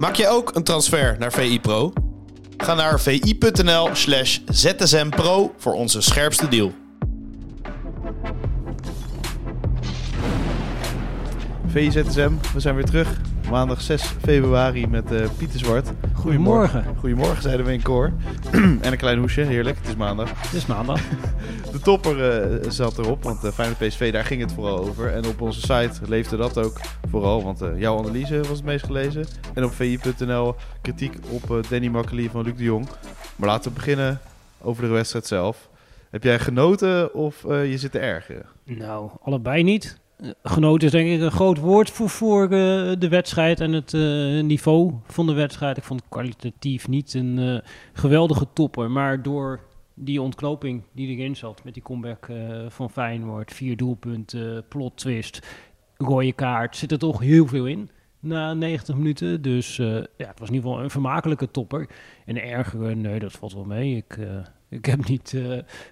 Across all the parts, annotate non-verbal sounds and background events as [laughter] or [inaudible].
Maak jij ook een transfer naar VI Pro? Ga naar vi.nl slash zsmpro voor onze scherpste deal. VZSM, we zijn weer terug. Maandag 6 februari met uh, Pieter Zwart. Goedemorgen. Goedemorgen, zeiden we in koor. en een klein hoesje, heerlijk. Het is maandag. Het is maandag. [laughs] De topper uh, zat erop, want uh, Feyenoord PSV, daar ging het vooral over. En op onze site leefde dat ook vooral, want jouw analyse was het meest gelezen. En op vi.nl kritiek op Danny Makkely van Luc de Jong. Maar laten we beginnen over de wedstrijd zelf. Heb jij genoten of je zit te ergeren? Nou, allebei niet genoten is denk ik een groot woord voor, voor uh, de wedstrijd en het uh, niveau van de wedstrijd. Ik vond het kwalitatief niet een uh, geweldige topper, maar door die ontknoping die erin zat met die comeback van Feyenoord, vier doelpunten, plot twist, rode kaart, zit er toch heel veel in na 90 minuten. Dus ja, het was in ieder geval een vermakelijke topper. En ergere, nee, dat valt wel mee. Ik, ik, heb, niet,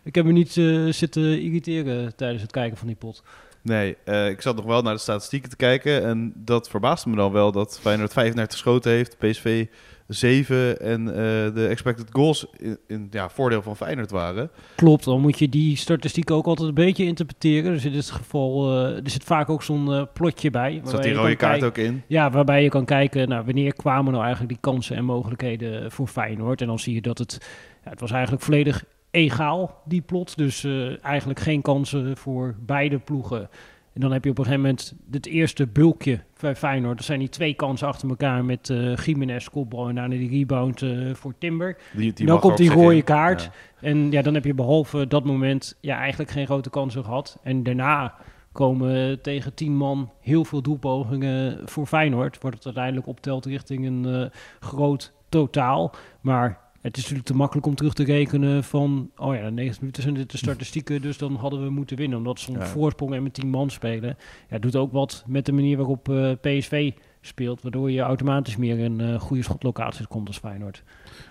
ik heb me niet zitten irriteren tijdens het kijken van die pot. Nee, uh, ik zat nog wel naar de statistieken te kijken. En dat verbaasde me dan wel dat Feyenoord 35 geschoten heeft, PSV 7 en uh, de expected goals in, in, ja, voordeel van Feyenoord waren. Klopt, dan moet je die statistieken ook altijd een beetje interpreteren. Dus in dit geval uh, er zit vaak ook zo'n plotje bij. Zat die rode kaart ook in? Ja, waarbij je kan kijken naar wanneer kwamen nou eigenlijk die kansen en mogelijkheden voor Feyenoord. En dan zie je dat het, ja, het was eigenlijk volledig egaal, die plot. Dus uh, eigenlijk geen kansen voor beide ploegen. En dan heb je op een gegeven moment het eerste bulkje bij Feyenoord. Er zijn die twee kansen achter elkaar met uh, Jiménez, kopbal en daarna die rebound uh, voor Timber. Die, die dan komt die rode kaart. En ja, dan heb je behalve dat moment ja, eigenlijk geen grote kansen gehad. En daarna komen tegen tien man heel veel doelpogingen voor Feyenoord. Wordt het uiteindelijk optelt richting een uh, groot totaal. Maar het is natuurlijk te makkelijk om terug te rekenen van... oh ja, 90 minuten zijn dit de statistieken, dus dan hadden we moeten winnen. Omdat ze ja. voorsprong en met 10 man spelen. Ja, doet ook wat met de manier waarop uh, PSV speelt... waardoor je automatisch meer in uh, goede schotlocaties komt als Feyenoord.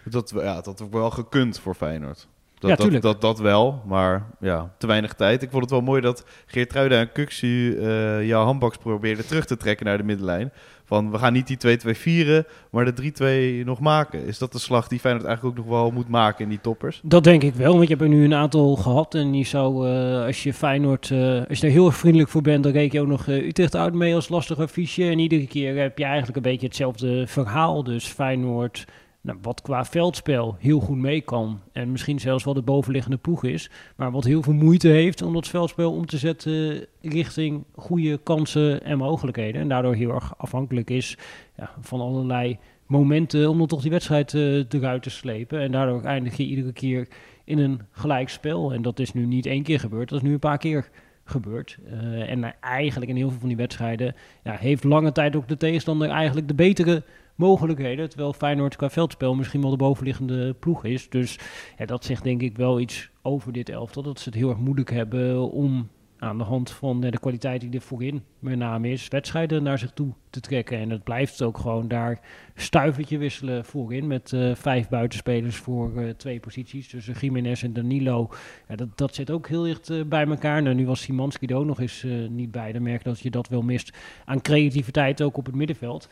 Dat, ja, dat ook wel gekund voor Feyenoord. Dat, ja, dat, dat, dat, wel, maar ja, te weinig tijd. Ik vond het wel mooi dat Geertruida en Kuxu uh, jouw handbaks probeerden terug te trekken naar de middenlijn. Van we gaan niet die 2-2 vieren, maar de 3-2 nog maken. Is dat de slag die Feyenoord eigenlijk ook nog wel moet maken in die toppers? Dat denk ik wel, want je hebt er nu een aantal gehad. En je zou, uh, als je Feyenoord, uh, als je er heel erg vriendelijk voor bent, dan reken je ook nog uh, Utrecht uit mee als lastig affiche. En iedere keer heb je eigenlijk een beetje hetzelfde verhaal. Dus Feyenoord nou, wat qua veldspel heel goed mee kan. En misschien zelfs wel de bovenliggende ploeg is. Maar wat heel veel moeite heeft om dat veldspel om te zetten richting goede kansen en mogelijkheden. En daardoor heel erg afhankelijk is ja, van allerlei momenten om dan toch die wedstrijd uh, eruit te slepen. En daardoor eindig je iedere keer in een gelijkspel. En dat is nu niet één keer gebeurd, dat is nu een paar keer gebeurd. Uh, en eigenlijk in heel veel van die wedstrijden ja, heeft lange tijd ook de tegenstander eigenlijk de betere mogelijkheden. Terwijl Feyenoord qua veldspel misschien wel de bovenliggende ploeg is. Dus ja, dat zegt denk ik wel iets over dit elftal. Dat ze het heel erg moeilijk hebben om aan de hand van de kwaliteit die er voorin met name is, wedstrijden naar zich toe te trekken. En het blijft ook gewoon daar stuivertje wisselen voorin met uh, vijf buitenspelers voor uh, twee posities. Tussen Jiménez en Danilo. Ja, dat, dat zit ook heel dicht bij elkaar. Nou, nu was Simanski er ook nog eens niet bij. Dan merk je dat je dat wel mist aan creativiteit ook op het middenveld.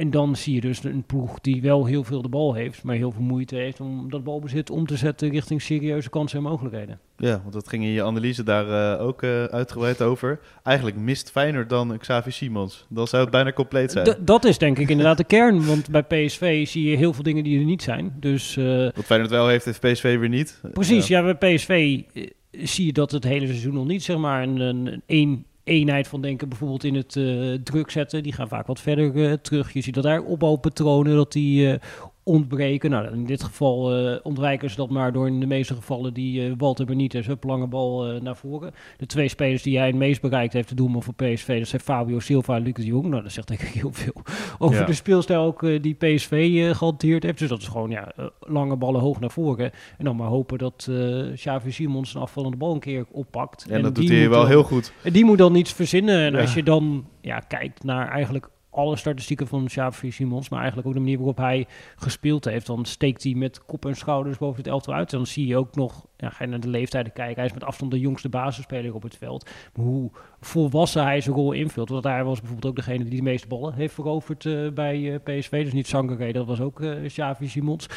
En dan zie je dus een ploeg die wel heel veel de bal heeft, maar heel veel moeite heeft om dat balbezit om te zetten richting serieuze kansen en mogelijkheden. Ja, want dat ging in je analyse daar uh, ook uh, uitgebreid over. Eigenlijk mist Feyenoord dan Xavi Simons. Dan zou het bijna compleet zijn. D dat is denk ik inderdaad de kern, want bij PSV zie je heel veel dingen die er niet zijn. Dus, uh, Wat Feyenoord wel heeft, heeft PSV weer niet. Precies, ja, ja bij PSV zie je dat het hele seizoen nog niet zeg maar een, een, een eenheid van denken, bijvoorbeeld in het uh, druk zetten. Die gaan vaak wat verder uh, terug. Je ziet dat daar opbouwpatronen, dat die uh, ontbreken. Nou, in dit geval uh, ontwijken ze dat maar door in de meeste gevallen die uh, Walter Benitez, een lange bal uh, naar voren. De twee spelers die hij het meest bereikt heeft te doen voor PSV, dat zijn Fabio Silva en Lucas de Jong. Nou, dat zegt denk ik heel veel over ja. de speelstijl ook die PSV gehanteerd heeft. Dus dat is gewoon ja, lange ballen hoog naar voren. En dan maar hopen dat uh, Xavi Simons een afvallende bal een keer oppakt. En, en dat doet hij wel heel goed. En die moet dan iets verzinnen. En ja. als je dan ja, kijkt naar eigenlijk alle statistieken van Xavi Simons, maar eigenlijk ook de manier waarop hij gespeeld heeft. Dan steekt hij met kop en schouders boven het elftal uit. Dan zie je ook nog, ja, ga je naar de leeftijden kijken, hij is met afstand de jongste basisspeler op het veld. Maar hoe volwassen hij zijn rol invult. Want hij was bijvoorbeeld ook degene die de meeste ballen heeft veroverd uh, bij uh, PSV. Dus niet Sangaré, dat was ook uh, Xavi Simons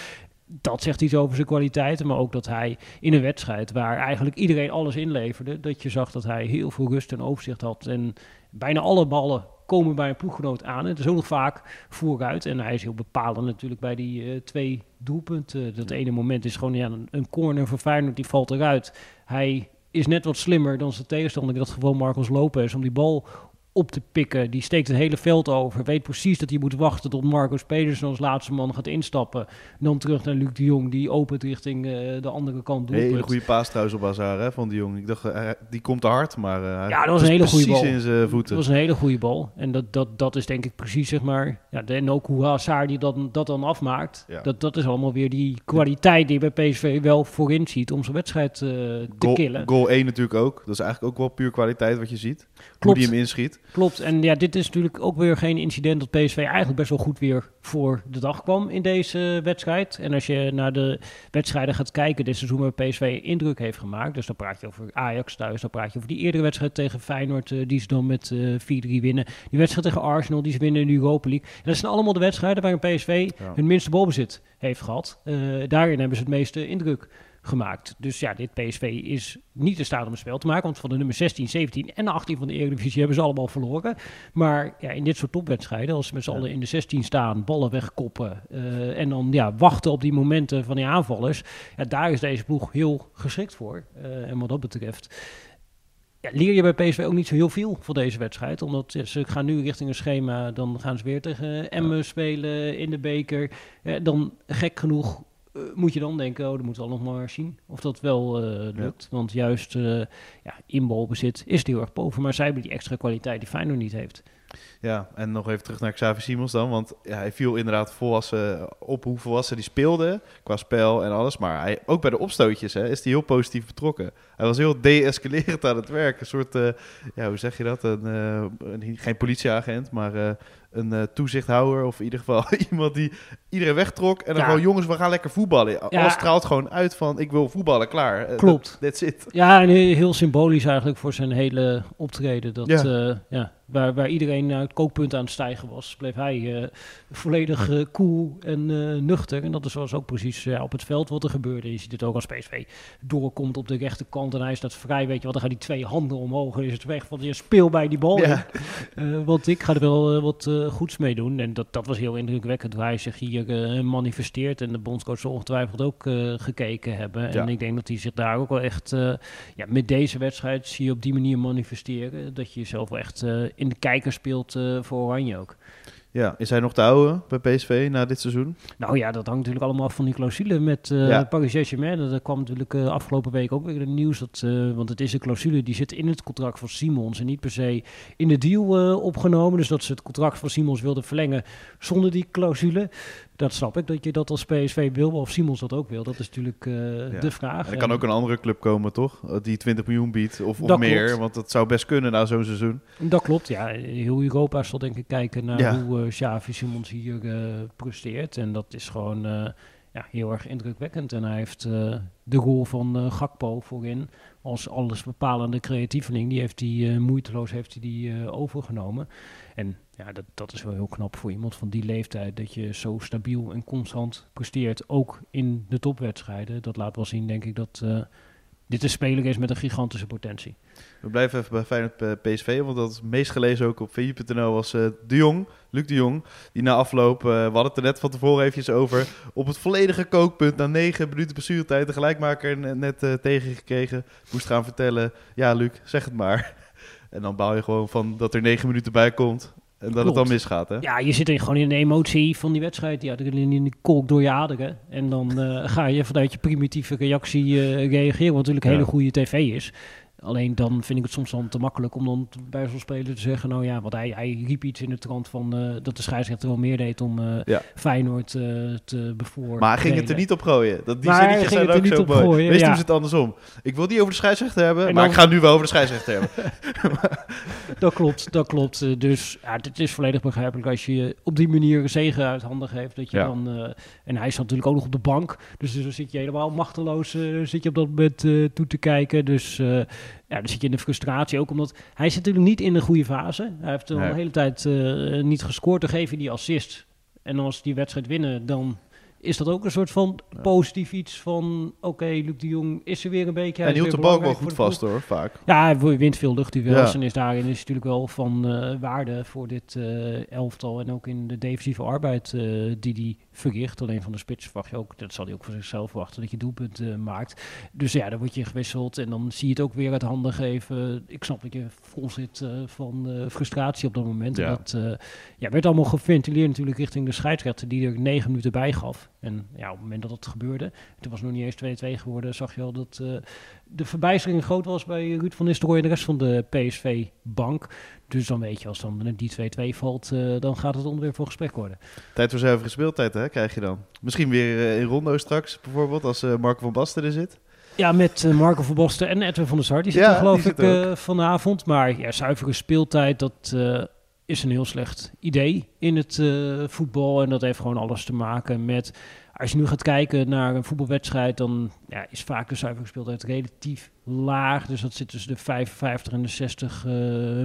dat zegt iets over zijn kwaliteiten, maar ook dat hij in een wedstrijd waar eigenlijk iedereen alles inleverde, dat je zag dat hij heel veel rust en overzicht had en bijna alle ballen komen bij een ploeggenoot aan. En het is ook nog vaak vooruit. En hij is heel bepalend natuurlijk bij die uh, twee doelpunten. Dat ene moment is gewoon ja, een, een corner voor Feyenoord, die valt eruit. Hij is net wat slimmer dan zijn tegenstander, dat gewoon Marcos Lopez, om die bal op te pikken. Die steekt het hele veld over. Weet precies dat hij moet wachten tot Marcos Pedersen als laatste man gaat instappen. dan terug naar Luc de Jong, die opent richting uh, de andere kant. Een hele goede paas trouwens op Hazard hè, van de Jong. Ik dacht, uh, die komt te hard, maar uh, ja, dat was een hele goede bal. in zijn voeten. Dat was een hele goede bal. En dat, dat, dat is denk ik precies, zeg maar... Ja, en ook hoe Hazard die dat, dat dan afmaakt. Ja. Dat, dat is allemaal weer die kwaliteit die je bij PSV wel voorin ziet... om zijn wedstrijd te goal, killen. Goal 1 natuurlijk ook. Dat is eigenlijk ook wel puur kwaliteit wat je ziet. Klopt. Hoe die hem inschiet. Klopt. En ja, dit is natuurlijk ook weer geen incident dat PSV eigenlijk best wel goed weer voor de dag kwam in deze wedstrijd. En als je naar de wedstrijden gaat kijken dit seizoen waar PSV indruk heeft gemaakt. Dus dan praat je over Ajax thuis, dan praat je over die eerdere wedstrijd tegen Feyenoord, uh, die ze dan met uh, 4-3 winnen. Die wedstrijd tegen Arsenal, die ze winnen in de Europa League. En dat zijn allemaal de wedstrijden waarin PSV hun minste balbezit heeft gehad. Uh, daarin hebben ze het meeste indruk gemaakt. Dus ja, dit PSV is niet in staat om een spel te maken. Want van de nummer 16, 17 en 18 van de Eredivisie hebben ze allemaal verloren. Maar ja, in dit soort topwedstrijden, als ze met z'n allen in de 16 staan, ballen wegkoppen uh, en dan ja, wachten op die momenten van die aanvallers. Ja, daar is deze ploeg heel geschikt voor. Uh, en wat dat betreft ja, leer je bij PSV ook niet zo heel veel voor deze wedstrijd. Omdat ze gaan nu richting een schema. Dan gaan ze weer tegen Emmen spelen in de beker. dan gek genoeg uh, moet je dan denken, oh, dan moeten we al nog maar zien of dat wel uh, lukt. Ja. Want juist uh, ja, inbalbezit is het heel erg boven. Maar zij hebben die extra kwaliteit die Feyenoord niet heeft. Ja, en nog even terug naar Xavi Simons dan. Want ja, hij viel inderdaad volwassen op hoe volwassen die speelde. Qua spel en alles. Maar hij, ook bij de opstootjes hè, is hij heel positief betrokken. Hij was heel de-escalerend aan het werk. Een soort, uh, ja, hoe zeg je dat? Een, uh, een geen politieagent, maar uh, een toezichthouder of in ieder geval [laughs] iemand die iedereen wegtrok en dan ja. gewoon jongens we gaan lekker voetballen. Ja. Alles straalt gewoon uit van ik wil voetballen klaar. Klopt. That's it. Ja, en heel symbolisch eigenlijk voor zijn hele optreden. Dat ja. Ja waar, waar iedereen naar het kookpunt aan het stijgen was, bleef hij uh, volledig uh, cool en uh, nuchter. En dat is was ook precies op het veld wat er gebeurde. Je ziet het ook als PSV doorkomt op de rechterkant en hij staat vrij. Weet je wat, dan gaan die twee handen omhoog en is het weg. Want je speel bij die bal. Ja. want ik ga er wel wat goeds mee doen. En dat, dat was heel indrukwekkend hoe hij zich hier manifesteert. En de bondscoach zal ongetwijfeld ook gekeken hebben. En ja. ik denk dat hij zich daar ook wel echt ja, met deze wedstrijd zie je op die manier manifesteren. Dat je jezelf wel echt in de kijker speelt uh, voor Oranje ook. Ja, is hij nog te houden bij PSV na dit seizoen? Nou ja, dat hangt natuurlijk allemaal af van die clausule met uh, ja. Paris Saint-Germain. Dat kwam natuurlijk uh, afgelopen week ook weer in nieuws. Dat, uh, want het is een clausule die zit in het contract van Simons en niet per se in de deal opgenomen. Dus dat ze het contract van Simons wilden verlengen zonder die clausule. Dat snap ik, dat je dat als PSV wil, of Simons dat ook wil. Dat is natuurlijk ja. de vraag. Er kan ook een andere club komen, toch? Die 20 miljoen biedt of, of meer. Klopt. Want dat zou best kunnen na zo'n seizoen. Dat klopt, ja. Heel Europa zal denk ik kijken naar ja. hoe Xavi Simons hier uh, presteert. En dat is gewoon uh, ja, heel erg indrukwekkend. En hij heeft uh, de rol van Gakpo voorin als alles bepalende creatieveling. Die heeft hij moeiteloos heeft die, overgenomen. En ja, dat, dat is wel heel knap voor iemand van die leeftijd. Dat je zo stabiel en constant presteert. Ook in de topwedstrijden. Dat laat wel zien, denk ik, dat dit een speler is met een gigantische potentie. We blijven even bij Feyenoord PSV, want dat is het meest gelezen ook op VI.nl was uh, De Jong, Luc de Jong, die na afloop, uh, we hadden het er net van tevoren eventjes over, op het volledige kookpunt na negen minuten blessuretijd de gelijkmaker net tegengekregen, moest gaan vertellen, ja Luc, zeg het maar. [laughs] En dan bouw je gewoon van dat er negen minuten bij komt en dat Klopt. het dan misgaat, hè? Ja, je zit er gewoon in de emotie van die wedstrijd. Ja, in die kolk door je aderen. En dan uh, [laughs] ga je vanuit je primitieve reactie uh, reageren, wat natuurlijk een hele goede tv is. Alleen dan vind ik het soms dan te makkelijk om dan bij zo'n speler te zeggen, nou ja, want hij, hij riep iets in de trant van uh, dat de scheidsrechter wel meer deed om uh, ja. Feyenoord uh, te bevoorrijden. Maar hij ging het er niet op gooien. Dat, die zinnetjes zijn ook zo mooi. Gooien, Wees ja. het andersom. Ik wil niet over de scheidsrechter hebben, en maar ik ga nu wel over de scheidsrechter hebben. [laughs] [laughs] dat klopt, dat klopt. Dus ja, het is volledig begrijpelijk als je op die manier zegen uit handen geeft. Dat je dan, en hij zat natuurlijk ook nog op de bank, dus, dus dan zit je helemaal machteloos zit je op dat moment toe te kijken. Dus ja, dan zit je in de frustratie ook omdat hij zit natuurlijk niet in de goede fase. Hij heeft al de hele tijd uh, niet gescoord. Dan geef je die assist. En als die wedstrijd winnen, dan is dat ook een soort van positief iets van... oké, Luc de Jong is er weer een beetje... En hield de bal wel goed vast hoor, vaak. Ja, hij wint veel luchtduels ja. en is daarin is natuurlijk wel van uh, waarde voor dit uh, elftal... en ook in de defensieve arbeid uh, die hij verricht. Alleen van de spits verwacht je ook, dat zal hij ook voor zichzelf verwachten, dat je doelpunt uh, maakt. Dus ja, dan word je gewisseld en dan zie je het ook weer uit handen geven. Ik snap dat je vol zit uh, van uh, frustratie op dat moment. Ja. En dat ja, werd allemaal geventileerd natuurlijk richting de scheidsrechter die er negen minuten bij gaf. En ja, op het moment dat het gebeurde, toen was het nog niet eens 2-2 geworden, zag je al dat de verbijstering groot was bij Ruud van Nistelrooy en de rest van de PSV-bank. Dus dan weet je, als dan die 2-2 valt, uh, dan gaat het onderwerp voor gesprek worden. Tijd voor zuivere speeltijd, hè, krijg je dan. Misschien weer uh, in Rondo straks, bijvoorbeeld, als uh, Marco van Basten er zit. Ja, met Marco van Basten en Edwin van der Sar. Die zitten ja, geloof ik vanavond. Maar ja, zuivere speeltijd, dat is een heel slecht idee in het voetbal. En dat heeft gewoon alles te maken met als je nu gaat kijken naar een voetbalwedstrijd, dan ja, is vaak de zuivere speeltijd relatief laag. Dus dat zit tussen de 55 en de 60 uh,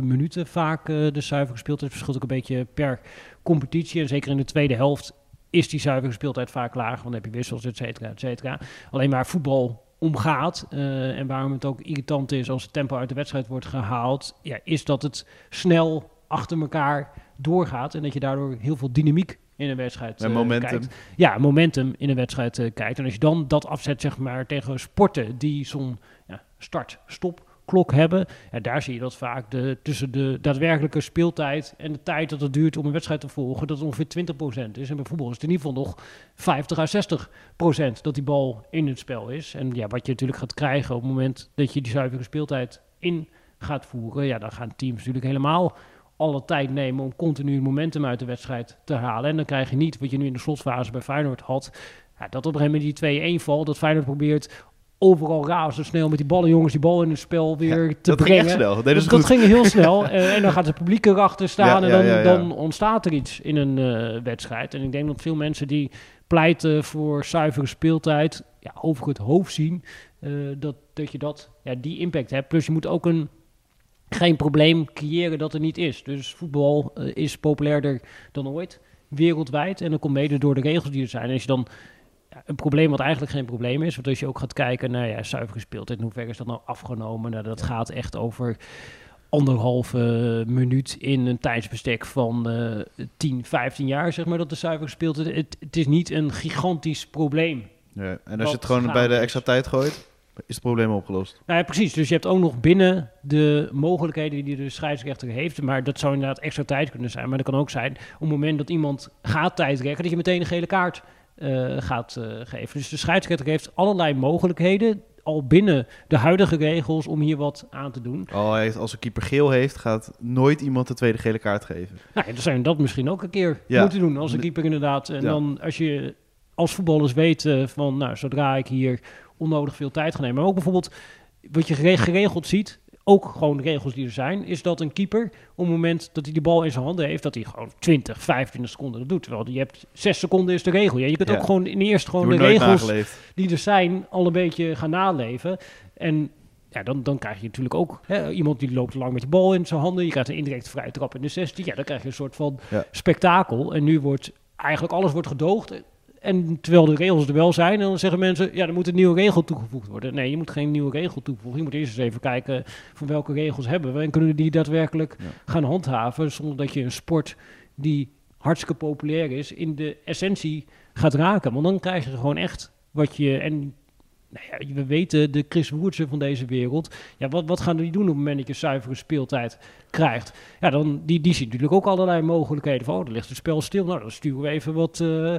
minuten vaak uh, de. Het verschilt ook een beetje per competitie. En zeker in de tweede helft is die zuivere speeltijd vaak laag. Want dan heb je wissels, et cetera, et cetera. Alleen maar voetbal omgaat uh, en waarom het ook irritant is als het tempo uit de wedstrijd wordt gehaald, ja, is dat het snel achter elkaar doorgaat en dat je daardoor heel veel dynamiek in een wedstrijd uh, momentum. kijkt. Ja, momentum in een wedstrijd uh, kijkt. En als je dan dat afzet zeg maar, tegen sporten die zo'n ja, start-stop klok hebben. Ja, daar zie je dat vaak de, tussen de daadwerkelijke speeltijd en de tijd dat het duurt om een wedstrijd te volgen, dat ongeveer 20% is. En bij voetbal is het in ieder geval nog 50 à 60% dat die bal in het spel is. En ja, wat je natuurlijk gaat krijgen op het moment dat je die zuivere speeltijd in gaat voeren, ja, dan gaan teams natuurlijk helemaal alle tijd nemen om continu momentum uit de wedstrijd te halen. En dan krijg je niet wat je nu in de slotfase bij Feyenoord had. Ja, dat op een gegeven moment die 2-1 valt, dat Feyenoord probeert overal razendsnel met die ballen, jongens, die bal in het spel weer te dat brengen. Ging snel. Dat, dat ging heel snel. Uh, [laughs] en dan gaat het publiek erachter staan ja, en dan, dan, ontstaat er iets in een uh, wedstrijd. En ik denk dat veel mensen die pleiten voor zuivere speeltijd, ja, over het hoofd zien uh, dat, dat je dat, ja, die impact hebt. Plus je moet ook een geen probleem creëren dat er niet is. Dus voetbal uh, is populairder dan ooit, wereldwijd. En dat komt mede door de regels die er zijn. En als je dan ja, een probleem wat eigenlijk geen probleem is, want als je ook gaat kijken naar ja, zuiver gespeeld, in hoeverre is dat nou afgenomen? Nou, dat gaat echt over anderhalve minuut in een tijdsbestek van uh, 10, 15 jaar, zeg maar, dat de zuiver gespeeld het, het is niet een gigantisch probleem. Ja, en als je het gewoon bij de extra tijd gooit? Is het probleem opgelost. Nou ja, precies. Dus je hebt ook nog binnen de mogelijkheden die de scheidsrechter heeft, maar dat zou inderdaad extra tijd kunnen zijn. Maar dat kan ook zijn op het moment dat iemand gaat tijdrekken, dat je meteen een gele kaart uh, gaat uh, geven. Dus de scheidsrechter heeft allerlei mogelijkheden al binnen de huidige regels om hier wat aan te doen. Oh, heeft, als een keeper geel heeft, gaat nooit iemand de tweede gele kaart geven. Nou, dan zijn dat misschien ook een keer ja. moeten doen als een keeper inderdaad. En ja. dan als je als voetballers weet van, nou, zodra ik hier onnodig veel tijd gaan nemen. Maar ook bijvoorbeeld, wat je geregeld ziet, ook gewoon regels die er zijn, is dat een keeper op het moment dat hij de bal in zijn handen heeft, dat hij gewoon 20, 25 seconden dat doet. Terwijl je hebt 6 seconden is de regel. Ja, je kunt ja. ook gewoon in eerst gewoon de regels nageleefd. die er zijn al een beetje gaan naleven. En ja, dan, dan krijg je natuurlijk ook hè, iemand die loopt lang met de bal in zijn handen. Je krijgt een indirect vrije trap in de 16. Ja, dan krijg je een soort van ja. spektakel. En nu wordt eigenlijk alles wordt gedoogd. En terwijl de regels er wel zijn, dan zeggen mensen, ja, er moet een nieuwe regel toegevoegd worden. Nee, je moet geen nieuwe regel toevoegen. Je moet eerst eens even kijken van welke regels hebben we en kunnen we die daadwerkelijk ja. gaan handhaven, zonder dat je een sport die hartstikke populair is, in de essentie gaat raken. Want dan krijg je gewoon echt wat je, en nou ja, we weten de Chris Woertsen van deze wereld. Ja, wat, wat gaan die doen op het moment dat je zuivere speeltijd krijgt? Ja, dan, die, die ziet natuurlijk ook allerlei mogelijkheden van, oh, dan ligt het spel stil. Nou, dan sturen we even wat... Uh,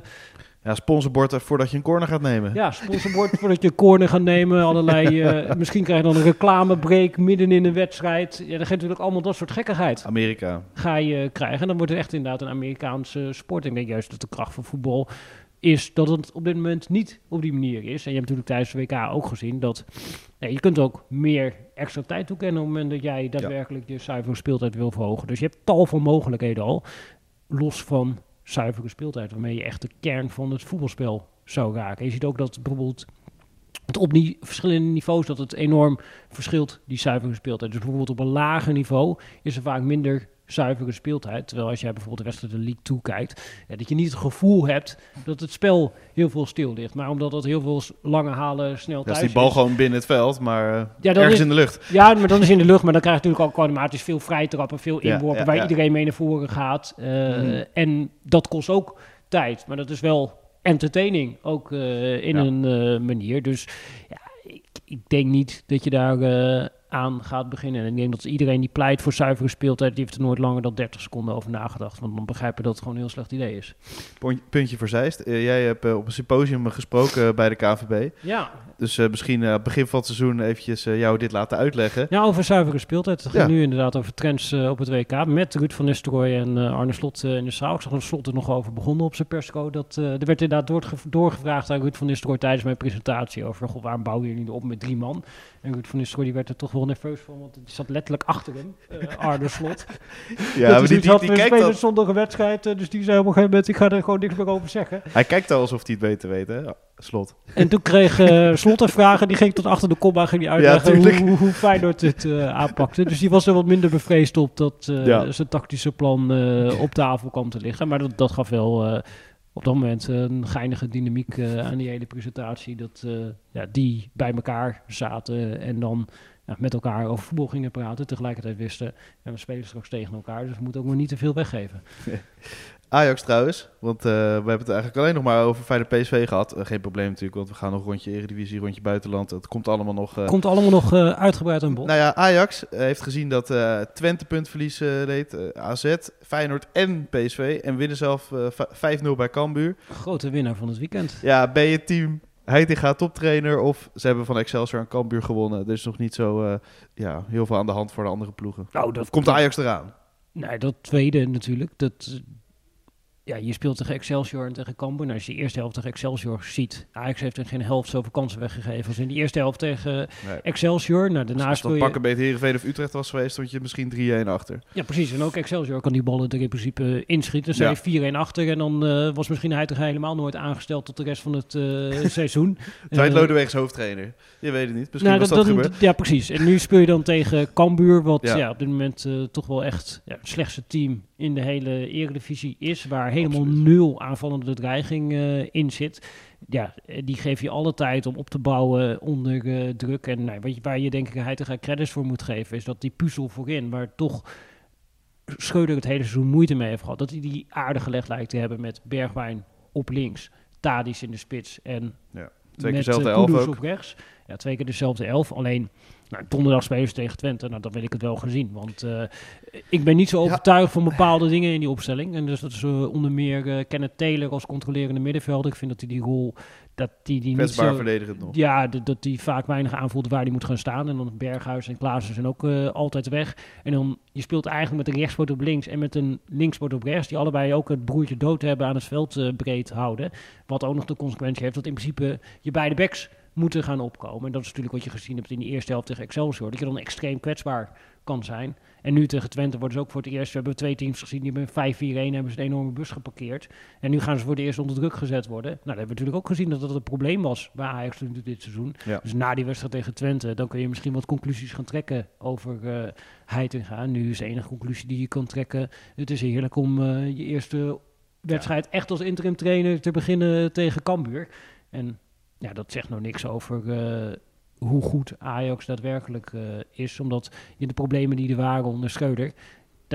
ja, sponsorbord voordat je een corner gaat nemen. Ja, sponsorbord voordat je een corner gaat nemen. Allerlei, uh, [laughs] misschien krijg je dan een reclamebreak midden in de wedstrijd. Ja, dan gaat natuurlijk allemaal dat soort gekkigheid. Amerika. Ga je krijgen. En dan wordt het echt inderdaad een Amerikaanse sport. Ik denk juist dat de kracht van voetbal is dat het op dit moment niet op die manier is. En je hebt natuurlijk tijdens de WK ook gezien dat je kunt ook meer extra tijd toekennen op het moment dat jij daadwerkelijk je zuivere speeltijd wil verhogen. Dus je hebt tal van mogelijkheden al, los van zuivere speeltijd, waarmee je echt de kern van het voetbalspel zou raken. Je ziet ook dat bijvoorbeeld het op die verschillende niveaus dat het enorm verschilt, die zuivere speeltijd. Dus bijvoorbeeld op een lager niveau is er vaak minder zuivere speeltijd. Terwijl als jij bijvoorbeeld de wedstrijd de League toekijkt, ja, dat je niet het gevoel hebt dat het spel heel veel stil ligt. Maar omdat dat heel veel lange halen snel thuis is. die bal gewoon binnen het veld, maar uh, ja, ergens is, in de lucht. Ja, maar dan is in de lucht. Maar dan krijg je natuurlijk ook automatisch veel vrijtrappen, veel inworpen, waar iedereen mee naar voren gaat. Uh, mm. En dat kost ook tijd. Maar dat is wel entertaining, ook uh, in een manier. Dus ja, ik, ik, denk niet dat je daar aan gaat beginnen. En ik denk dat iedereen die pleit voor zuivere speeltijd, die heeft er nooit langer dan 30 seconden over nagedacht. Want dan begrijpen dat het gewoon een heel slecht idee is. Puntje voor Zeist. Uh, jij hebt uh, op een symposium gesproken bij de KVB. Ja. Dus misschien uh, begin van het seizoen eventjes jou dit laten uitleggen. Ja, over zuivere speeltijd. Het gaat nu inderdaad over trends op het WK. Met Ruud van Nistelrooy en Arne Slot in de zaal. Ik zag er Slot er nog over begonnen op zijn persco. Dat, er werd inderdaad doorgevraagd aan Ruud van Nistelrooy tijdens mijn presentatie over... Goh, waarom bouwen jullie op met drie man? En Ruud van Nistelrooy die werd er toch wel nerveus van, want die zat letterlijk achter hem, uh, Arne Slot. [laughs] ja, maar die, die, die, kijkt al... zonder een wedstrijd, uh, dus die zei op een gegeven moment, ik ga er gewoon niks meer over zeggen. Hij kijkt al alsof hij het beter weet, hè? Slot. En toen kreeg uh, Slot een vragen, die ging tot achter de komma, ging die uitleggen ja, hoe, hoe, Feyenoord het aanpakte. Dus die was er wat minder bevreesd op dat ja. zijn tactische plan op tafel kwam te liggen. Maar dat, dat gaf wel op dat moment een geinige dynamiek uh, aan die hele presentatie. Dat uh, ja, die bij elkaar zaten en dan met elkaar over voetbal gingen praten. Tegelijkertijd wisten, en we spelen straks tegen elkaar, dus we moeten ook maar niet te veel weggeven. [laughs] Ajax trouwens, want uh, we hebben het eigenlijk alleen nog maar over Feyenoord PSV gehad. Uh, geen probleem natuurlijk, want we gaan nog rondje Eredivisie, rondje buitenland. Het komt allemaal nog... Uh... Komt allemaal nog uitgebreid aan bod. Nou ja, Ajax heeft gezien dat Twente puntverlies leed, AZ, Feyenoord en PSV. En winnen zelf 5-0 bij Cambuur. Grote winnaar van het weekend. Ja, ben je team Heitinga toptrainer of ze hebben van Excelsior en Cambuur gewonnen. Er is nog niet zo ja, heel veel aan de hand voor de andere ploegen. Nou, dat komt Ajax eraan. Nee, dat tweede natuurlijk. Dat, ja, je speelt tegen Excelsior en tegen Cambuur. Nou, als je de eerste helft tegen Excelsior ziet, Ajax heeft er geen helft zoveel kansen weggegeven als in die eerste helft tegen Excelsior. Nou, daarna als, dat pakken bij het Heerenveen of Utrecht was geweest, stond je misschien 3-1 achter. Ja, precies. En ook Excelsior kan die ballen er in principe inschieten. Ze ja. 4-1 achter en dan uh, was misschien hij toch helemaal nooit aangesteld tot de rest van het uh, [laughs] seizoen. Tijd uh, Lodewegs hoofdtrainer. Je weet het niet. Misschien nou, was dat, dat, Ja, precies. En nu speel je dan tegen Cambuur, wat ja. op dit moment toch wel echt het slechtste team in de hele Eredivisie is, waar helemaal nul aanvallende dreiging uh, in zit. Ja, eh, die geef je alle tijd om op te bouwen onder uh, druk. En nou, wat je, waar je denk ik hij credits voor moet geven, is dat die puzzel voorin, waar toch Schreuder het hele seizoen moeite mee heeft gehad, dat hij die aardig gelegd lijkt te hebben met Bergwijn op links, Tadis in de spits en ja, twee keer dezelfde elf op rechts. Ja, twee keer dezelfde elf. Alleen nou, donderdag spelen ze tegen Twente. Nou, dan wil ik het wel gezien. Want uh, ik ben niet zo overtuigd van bepaalde dingen in die opstelling. En dus dat is uh, onder meer uh, Kenneth Taylor als controlerende middenvelder. Ik vind dat hij die rol... Dat die, die niet zo, verdedigend nog. Ja, dat die vaak weinig aanvoelt waar hij moet gaan staan. En dan Berghuis en Klaassen zijn ook altijd weg. En dan, je speelt eigenlijk met een rechtspoot op links en met een linkspoot op rechts. Die allebei ook het broertje dood hebben aan het veld breed houden. Wat ook nog de consequentie heeft dat in principe je beide backs moeten gaan opkomen. En dat is natuurlijk wat je gezien hebt in de eerste helft tegen Excelsior. Dat je dan extreem kwetsbaar kan zijn. En nu tegen Twente worden ze ook voor het eerst... We hebben twee teams gezien, die met 5-4-1 hebben ze een enorme bus geparkeerd. En nu gaan ze voor het eerst onder druk gezet worden. Nou, dat hebben we natuurlijk ook gezien dat dat een probleem was bij Ajax dit seizoen. Dus na die wedstrijd tegen Twente, dan kun je misschien wat conclusies gaan trekken over uh, Heitinga. Nu is de enige conclusie die je kan trekken... Het is heerlijk om uh, je eerste wedstrijd echt als interim trainer te beginnen tegen Cambuur. En ja, dat zegt nou niks over uh, hoe goed Ajax daadwerkelijk uh, is. Omdat je de problemen die er waren onder Schreuder...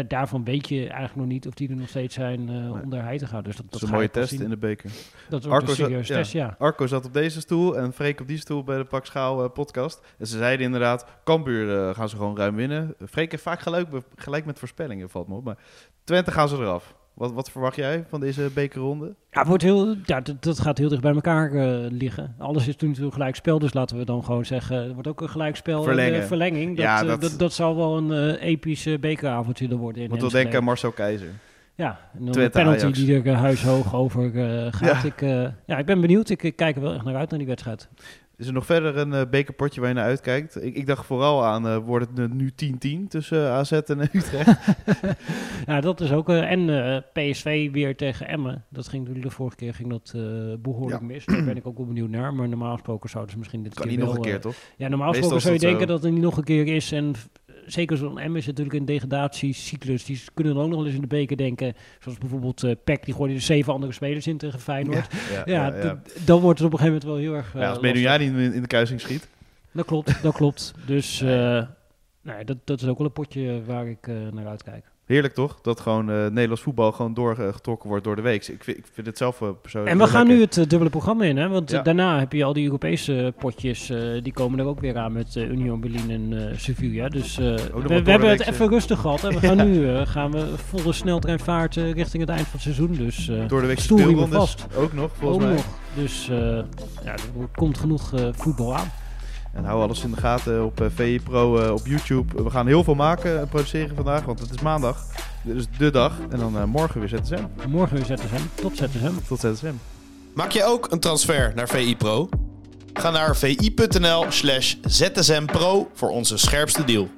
daarvan weet je eigenlijk nog niet of die er nog steeds zijn uh, nee. onder hij te gaan. Dus dat, dat is een mooie test in de beker. Dat is ook een serieuze test, ja. Arco zat op deze stoel en Freek op die stoel bij de Pak Schaal podcast. En ze zeiden inderdaad, Cambuur gaan ze gewoon ruim winnen. Freek heeft vaak gelijk, gelijk met voorspellingen, valt me op. Maar Twente gaan ze eraf. Wat, wat verwacht jij van deze bekerronde? Ja, wordt heel, ja dat, dat gaat heel dicht bij elkaar uh, liggen. Alles is toen gelijk spel, dus laten we dan gewoon zeggen... er wordt ook een gelijkspel Verlengen. de verlenging. Dat, ja, dat... dat, dat zal wel een uh, episch bekeravondje er worden. Moet wel denken aan Marcel Keizer. Ja, en dan een penalty die er huishoog over gaat. Ja. Ik, ja, ik ben benieuwd. Ik, ik kijk er wel echt naar uit naar die wedstrijd. Is er nog verder een uh, bekerpotje waar je naar uitkijkt? Ik, ik dacht vooral aan, uh, wordt het nu 10-10 tussen uh, AZ en [laughs] Utrecht? [laughs] ja, dat is ook... en PSV weer tegen Emmen. Dat ging natuurlijk de vorige keer ging dat, behoorlijk mis. Daar ben ik ook wel benieuwd naar. Maar normaal gesproken zouden ze misschien dit kan keer niet wel, nog een keer, toch? Ja, normaal gesproken zou je denken dat het niet nog een keer is. En zeker zo'n M is natuurlijk een degradatiecyclus. Die kunnen dan ook nog wel eens in de beker denken. Zoals bijvoorbeeld uh, Peck, die gooide er zeven andere spelers in tegen Feyenoord. Ja, ja, dan wordt het op een gegeven moment wel heel erg uh, Ja, als Menuja niet in, in de kruising schiet. Dat klopt, dat klopt. Dus uh, nou, dat, dat is ook wel een potje waar ik naar uitkijk. Heerlijk toch? Dat gewoon uh, Nederlands voetbal gewoon doorgetrokken wordt door de week. Ik vind, ik vind het zelf uh, persoonlijk. En we gaan nu het uh, dubbele programma in, hè? Want daarna heb je al die Europese potjes. die komen er ook weer aan met Union Berlin en Sevilla. Dus we, we hebben het even rustig gehad. En we gaan [laughs] nu gaan we volle sneltreinvaart richting het eind van het seizoen. Dus door de week speelrondes ook nog, volgens ook mij. Nog. Dus ja, er komt genoeg voetbal aan. En hou alles in de gaten op uh, VI Pro uh, op YouTube. We gaan heel veel maken en produceren vandaag, want het is maandag. Dit is de dag. En dan uh, morgen weer ZSM. Morgen weer ZSM. Tot ZSM. Tot ZSM. Maak je ook een transfer naar VI Pro? Ga naar vi.nl slash zsmpro voor onze scherpste deal.